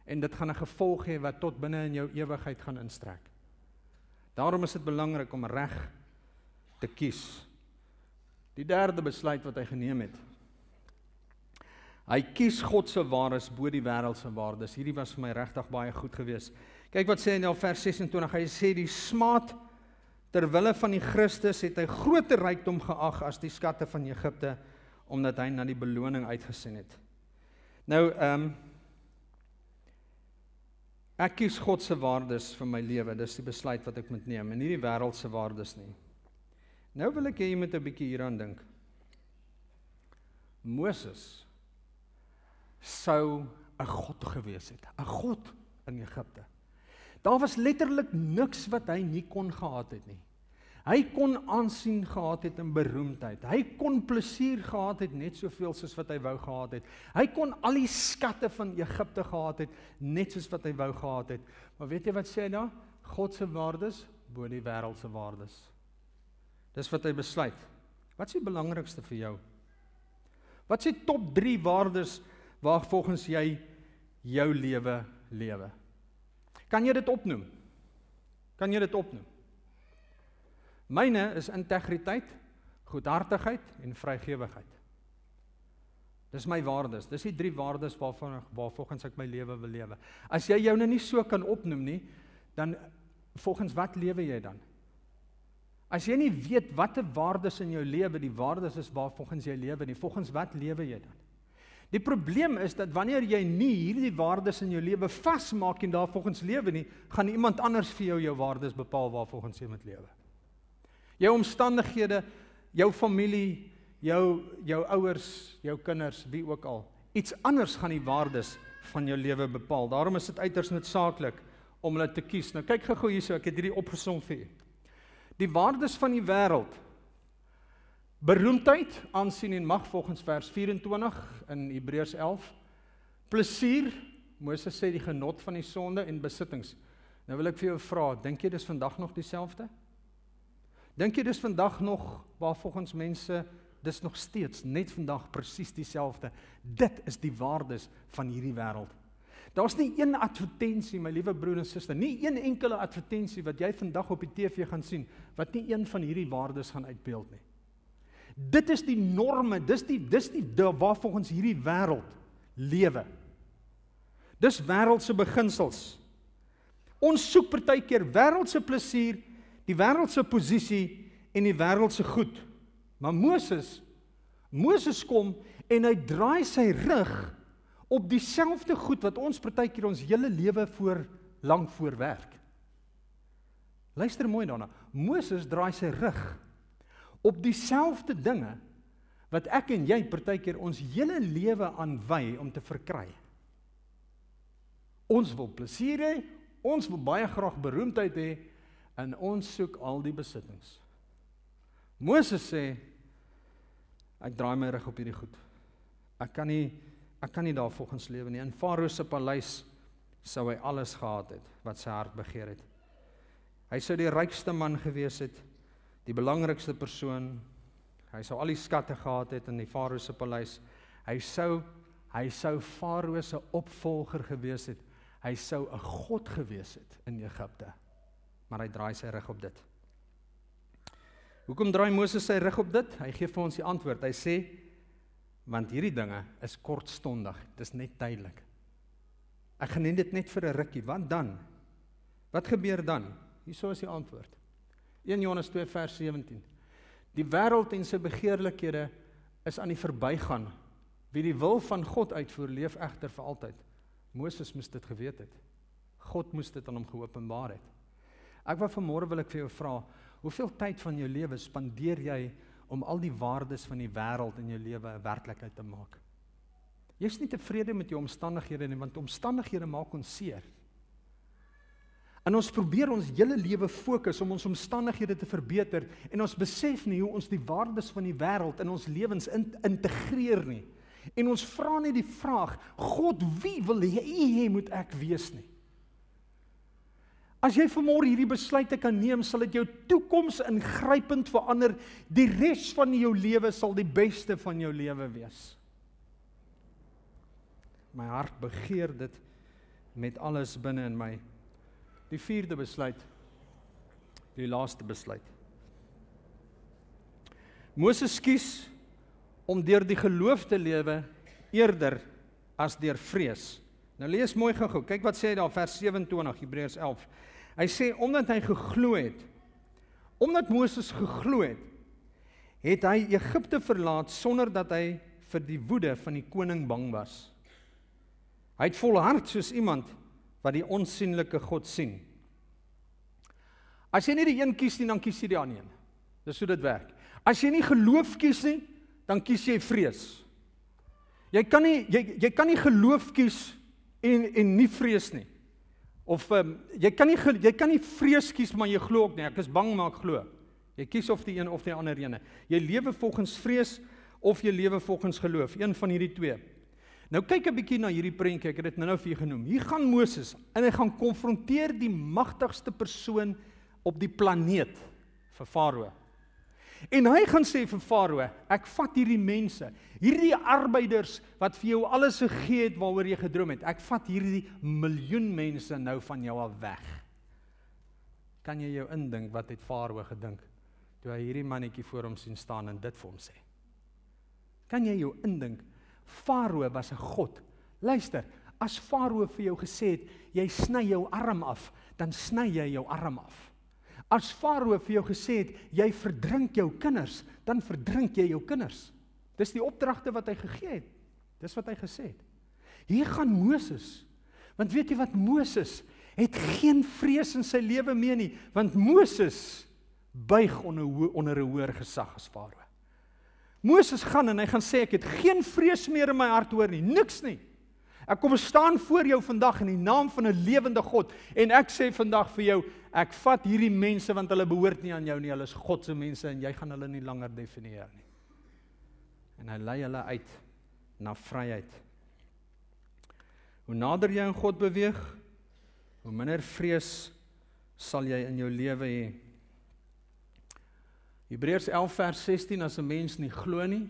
En dit gaan 'n gevolg hê wat tot binne in jou ewigheid gaan instrek. Daarom is dit belangrik om reg te kies Die derde besluit wat hy geneem het. Hy kies God se waardes bo die wêreld se waardes. Hierdie was vir my regtig baie goed geweest. Kyk wat sê hy in vers 26. Hy sê die smaad ter wille van die Christus het hy groter rykdom geag as die skatte van Egipte omdat hy na die beloning uitgesien het. Nou ehm um, ek kies God se waardes vir my lewe. Dis die besluit wat ek moet neem en nie die wêreld se waardes nie. Nou wil ek hê jy moet 'n bietjie hieraan dink. Moses sou 'n god gewees het, 'n god in Egipte. Daar was letterlik niks wat hy nie kon gehad het nie. Hy kon aansien gehad het en beroemdheid. Hy kon plesier gehad het net soveel soos wat hy wou gehad het. Hy kon al die skatte van Egipte gehad het net soos wat hy wou gehad het. Maar weet jy wat sê hy daar? God se waardes bo die wêreld se waardes. Dis wat hy besluit. Wat is die belangrikste vir jou? Wat is die top 3 waardes waar volgens jy jou lewe lewe? Kan jy dit opnoem? Kan jy dit opnoem? Myne is integriteit, goedhartigheid en vrygewigheid. Dis my waardes. Dis die drie waardes waarvan waar volgens ek my lewe wil lewe. As jy joune nie so kan opnoem nie, dan volgens wat lewe jy dan? As jy nie weet watter waardes in jou lewe die waardes is waar volgens jy lewe nie, volgens wat lewe jy dan? Die probleem is dat wanneer jy nie hierdie waardes in jou lewe vasmaak en daarvolgens lewe nie, gaan iemand anders vir jou jou waardes bepaal waarvolgens jy moet lewe. Jou omstandighede, jou familie, jou jou ouers, jou kinders, wie ook al, iets anders gaan die waardes van jou lewe bepaal. Daarom is dit uiters noodsaaklik om hulle te kies. Nou kyk gou-gou hierso, ek het hierdie opgesom vir julle. Die waardes van die wêreld. Beroemdheid, aansien en mag volgens vers 24 in Hebreërs 11. Plesier, Moses sê die genot van die sonde en besittings. Nou wil ek vir jou vra, dink jy dis vandag nog dieselfde? Dink jy dis vandag nog waar volgens mense dis nog steeds net vandag presies dieselfde? Dit is die waardes van hierdie wêreld. Daar's nie een advertensie my liewe broer en suster, nie een enkele advertensie wat jy vandag op die TV gaan sien wat nie een van hierdie waardes gaan uitbeeld nie. Dit is die norme, dis die dis die waar volgens hierdie wêreld lewe. Dis wêreldse beginsels. Ons soek partykeer wêreldse plesier, die wêreldse posisie en die wêreldse goed. Maar Moses Moses kom en hy draai sy rug op dieselfde goed wat ons partykeer ons hele lewe voor lank voorwerk. Luister mooi daarna. Moses draai sy rug op dieselfde dinge wat ek en jy partykeer ons hele lewe aanwy om te verkry. Ons wil plesier hê, ons wil baie graag beroemdheid hê en ons soek al die besittings. Moses sê ek draai my rug op hierdie goed. Ek kan nie ek kan nie daar volgens lewe nie. In Farao se paleis sou hy alles gehad het wat sy hart begeer het. Hy sou die rykste man gewees het, die belangrikste persoon. Hy sou al die skatte gehad het in die Farao se paleis. Hy sou hy sou Farao se opvolger gewees het. Hy sou 'n god gewees het in Egipte. Maar hy draai sy rug op dit. Hoekom draai Moses sy rug op dit? Hy gee vir ons die antwoord. Hy sê want hierdie dinge is kortstondig. Dit is net tydelik. Ek geniet dit net vir 'n rukkie. Wat dan? Wat gebeur dan? Hierso is die antwoord. 1 Johannes 2 vers 17. Die wêreld en sy begeerlikhede is aan die verbygaan. Wie die wil van God uitvoer, leef egter vir altyd. Moses moes dit geweet het. God moes dit aan hom geopenbaar het. Ek wou vanmôre wil ek vir jou vra, hoeveel tyd van jou lewe spandeer jy om al die waardes van die wêreld in jou lewe 'n werklikheid te maak? Jy's nie tevrede met jou omstandighede nie, want omstandighede maak ons seer. En ons probeer ons hele lewe fokus om ons omstandighede te verbeter en ons besef nie hoe ons die waardes van die wêreld in ons lewens in, integreer nie. En ons vra net die vraag: God, wie wil jy hê moet ek wees nie? As jy vanmôre hierdie besluite kan neem, sal dit jou toekoms ingrypend verander. Die res van jou lewe sal die beste van jou lewe wees. My hart begeer dit met alles binne in my. Die vierde besluit. Die laaste besluit. Moses kies om deur die geloof te lewe eerder as deur vrees. Nou lees mooi gou-gou. Kyk wat sê hy daar vers 27 Hebreërs 11. Hy sê omdat hy geglo het, omdat Moses geglo het, het hy Egipte verlaat sonder dat hy vir die woede van die koning bang was. Hy het volhard soos iemand wat die onsigbare God sien. As jy nie die een kies nie, dan kies jy die ander een. Dis hoe dit werk. As jy nie geloof kies nie, dan kies jy vrees. Jy kan nie jy jy kan nie geloof kies en en nie vrees nie. Of um, jy kan nie jy kan nie vrees kies maar jy glo ook nie. Ek is bang maar ek glo. Jy kies of die een of die ander ene. Jy lewe volgens vrees of jy lewe volgens geloof. Een van hierdie twee. Nou kyk 'n bietjie na hierdie prentjie. Ek het dit nou-nou vir julle genoem. Hier gaan Moses en hy gaan konfronteer die magtigste persoon op die planeet vir Farao. En hy gaan sê vir Farao, ek vat hierdie mense, hierdie arbeiders wat vir jou alles gegee het waaroor jy gedroom het. Ek vat hierdie miljoen mense nou van jou af weg. Kan jy jou indink wat het Farao gedink toe hy hierdie mannetjie voor hom sien staan en dit vir hom sê? Kan jy jou indink Farao was 'n god. Luister, as Farao vir jou gesê het jy sny jou arm af, dan sny jy jou arm af. As Farao vir jou gesê het jy verdrink jou kinders, dan verdrink jy jou kinders. Dis die opdragte wat hy gegee het. Dis wat hy gesê het. Hier gaan Moses. Want weet jy wat Moses het geen vrees in sy lewe meer nie, want Moses buig onder onder 'n hoër gesag as Farao. Moses gaan en hy gaan sê ek het geen vrees meer in my hart hoor nie, niks nie. Ek kom staan voor jou vandag in die naam van 'n lewende God en ek sê vandag vir jou, ek vat hierdie mense want hulle behoort nie aan jou nie, hulle is God se mense en jy gaan hulle nie langer definieer nie. En hy lei hulle uit na vryheid. Hoe nader jy aan God beweeg, hoe minder vrees sal jy in jou lewe hê. Hebreërs 11 vers 16 as 'n mens nie glo nie,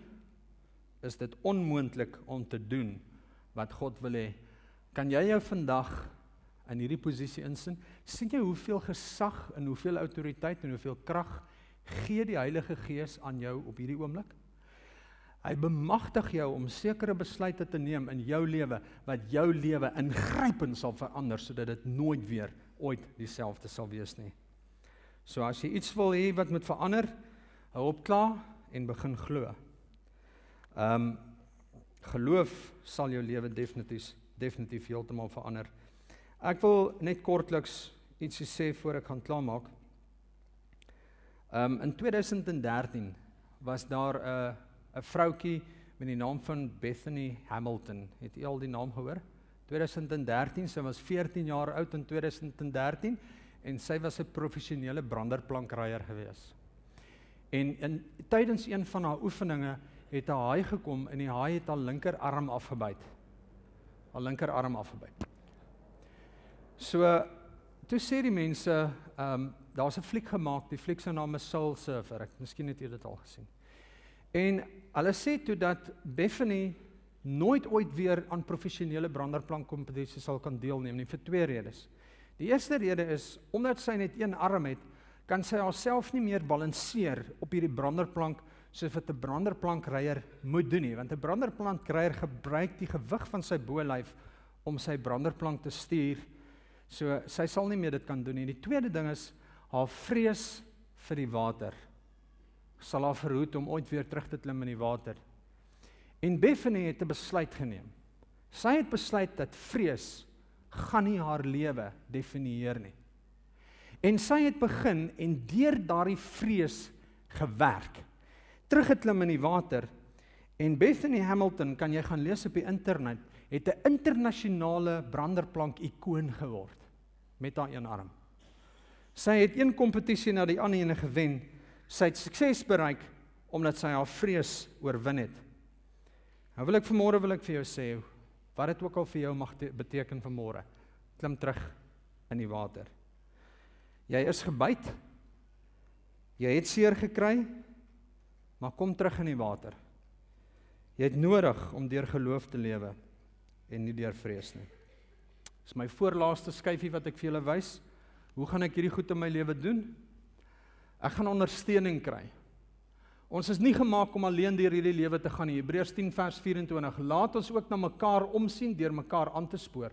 is dit onmoontlik om te doen wat God wil hê. Kan jy jou vandag in hierdie posisie insin? sien jy hoeveel gesag en hoeveel autoriteit en hoeveel krag gee die Heilige Gees aan jou op hierdie oomblik? Hy bemagtig jou om sekere besluite te neem in jou lewe wat jou lewe ingrypend sal verander sodat dit nooit weer ooit dieselfde sal wees nie. So as jy iets wil hê wat moet verander, hou op klaar en begin glo. Ehm um, Geloof sal jou lewe definitief definitief heeltemal verander. Ek wil net kortliks ietsie sê voor ek gaan klaarmaak. Ehm um, in 2013 was daar 'n 'n vroutjie met die naam van Bethany Hamilton. Het u al die naam gehoor? 2013, sy was 14 jaar oud in 2013 en sy was 'n professionele branderplankryer gewees. En in tydens een van haar oefeninge het 'n haai gekom en die haai het haar linkerarm afgebyt. Haar linkerarm afgebyt. So toe sê die mense, ehm um, daar's 'n fliek gemaak, die fliek se naam is Soul Surfer. Ek miskien het julle dit al gesien. En hulle sê toe dat Bethany nooit ooit weer aan professionele branderplank kompetisies sal kan deelneem nie vir twee redes. Die eerste rede is omdat sy net een arm het, kan sy haarself nie meer balanseer op hierdie branderplank soos wat 'n branderplankryer moet doen nie, want 'n branderplankryer gebruik die gewig van sy bolyf om sy branderplank te stuur. So sy sal nie meer dit kan doen nie. Die tweede ding is haar vrees vir die water sal haar verhoed om ooit weer terug te klim in die water. En Bethany het 'n besluit geneem. Sy het besluit dat vrees gaan nie haar lewe definieer nie. En sy het begin en deur daardie vrees gewerk. Teruggeklim in die water en Bethany Hamilton kan jy gaan lees op die internet het 'n internasionale branderplank ikoon geword met haar een arm. Sy het een kompetisie na die ander ene gewen. Sy het sukses bereik omdat sy haar vrees oorwin het. Nou wil ek vanmôre wil ek vir jou sê wat dit ook al vir jou mag beteken vanmôre. Klim terug in die water. Jy is gebyt. Jy het seer gekry. Maar kom terug in die water. Jy het nodig om deur geloof te lewe en nie deur vrees nie. Dis my voorlaaste skyfie wat ek vir julle wys. Hoe gaan ek hierdie goed in my lewe doen? Ek gaan ondersteuning kry. Ons is nie gemaak om alleen deur hierdie lewe te gaan nie. Hebreërs 10 vers 24. Laat ons ook na mekaar omsien deur mekaar aan te spoor.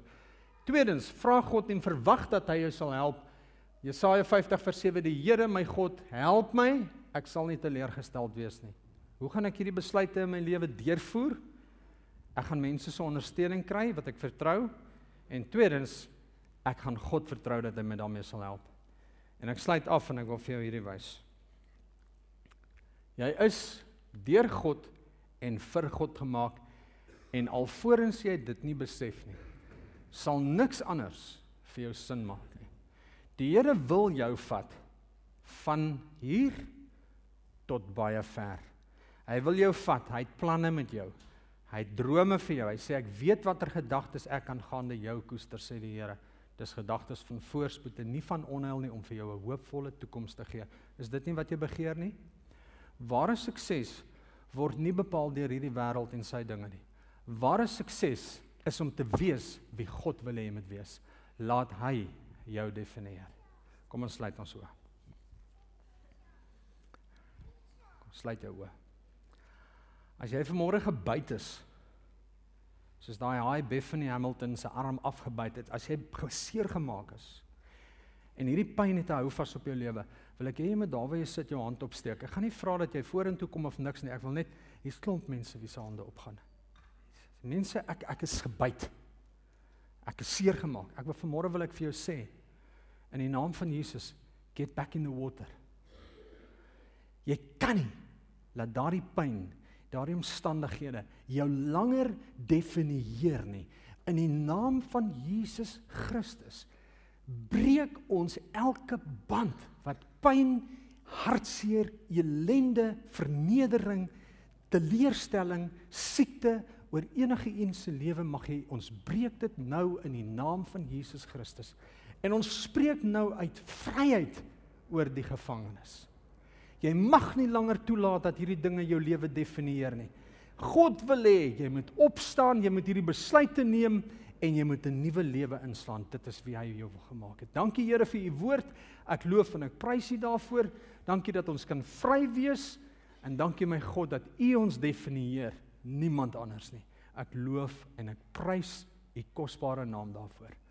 Tweedens, vra God en verwag dat hy jou sal help. Jesaja 50 vers 7: Die Here my God, help my, ek sal nie teleurgesteld wees nie. Hoe gaan ek hierdie besluite in my lewe deurvoer? Ek gaan mense se ondersteuning kry wat ek vertrou. En tweedens, ek gaan God vertrou dat hy my daarmee sal help. En ek sluit af en ek wil vir jou hierdie wys. Jy is deur God en vir God gemaak en alvorens jy dit nie besef nie, sal niks anders vir jou sin maak nie. Die Here wil jou vat van hier tot baie ver. Hy wil jou vat. Hy het planne met jou. Hy het drome vir jou. Hy sê ek weet watter gedagtes ek aangaande jou koester sê die Here. Dis gedagtes van voorspoed en nie van onheil nie om vir jou 'n hoopvolle toekoms te gee. Is dit nie wat jy begeer nie? Ware sukses word nie bepaal deur hierdie wêreld en sy dinge nie. Ware sukses is om te wees wie God wil hê jy moet wees. Laat hy jou definieer. Kom ons sluit ons oë. Kom sluit jou oë. As jy vanmôre gebyt is, soos daai haai Bethany Hamilton se arm afgebyt het, as jy geseer gemaak is en hierdie pyn het hou vas op jou lewe, wil ek hê jy moet daar waar jy sit jou hand opsteek. Ek gaan nie vra dat jy vorentoe kom of niks nie. Ek wil net hier's klomp mense wie se hande opgaan. Mense, ek ek is gebyt. Ek is seer gemaak. Ek wil vanmôre wil ek vir jou sê in die naam van Jesus, get back in the water. Jy kan nie laat daardie pyn, daardie omstandighede jou langer definieer nie. In die naam van Jesus Christus breek ons elke band wat pyn, hartseer, elende, vernedering, teleurstelling, siekte oor enige een se lewe mag hy ons breek dit nou in die naam van Jesus Christus. En ons spreek nou uit vryheid oor die gevangenes. Jy mag nie langer toelaat dat hierdie dinge jou lewe definieer nie. God wil hê jy moet opstaan, jy moet hierdie besluite neem en jy moet 'n nuwe lewe inslaan. Dit is wie hy jou gemaak het. Dankie Here vir u woord. Ek loof en ek prys u daarvoor. Dankie dat ons kan vry wees en dankie my God dat u ons definieer, niemand anders nie. Ek loof en ek prys u kosbare naam daarvoor.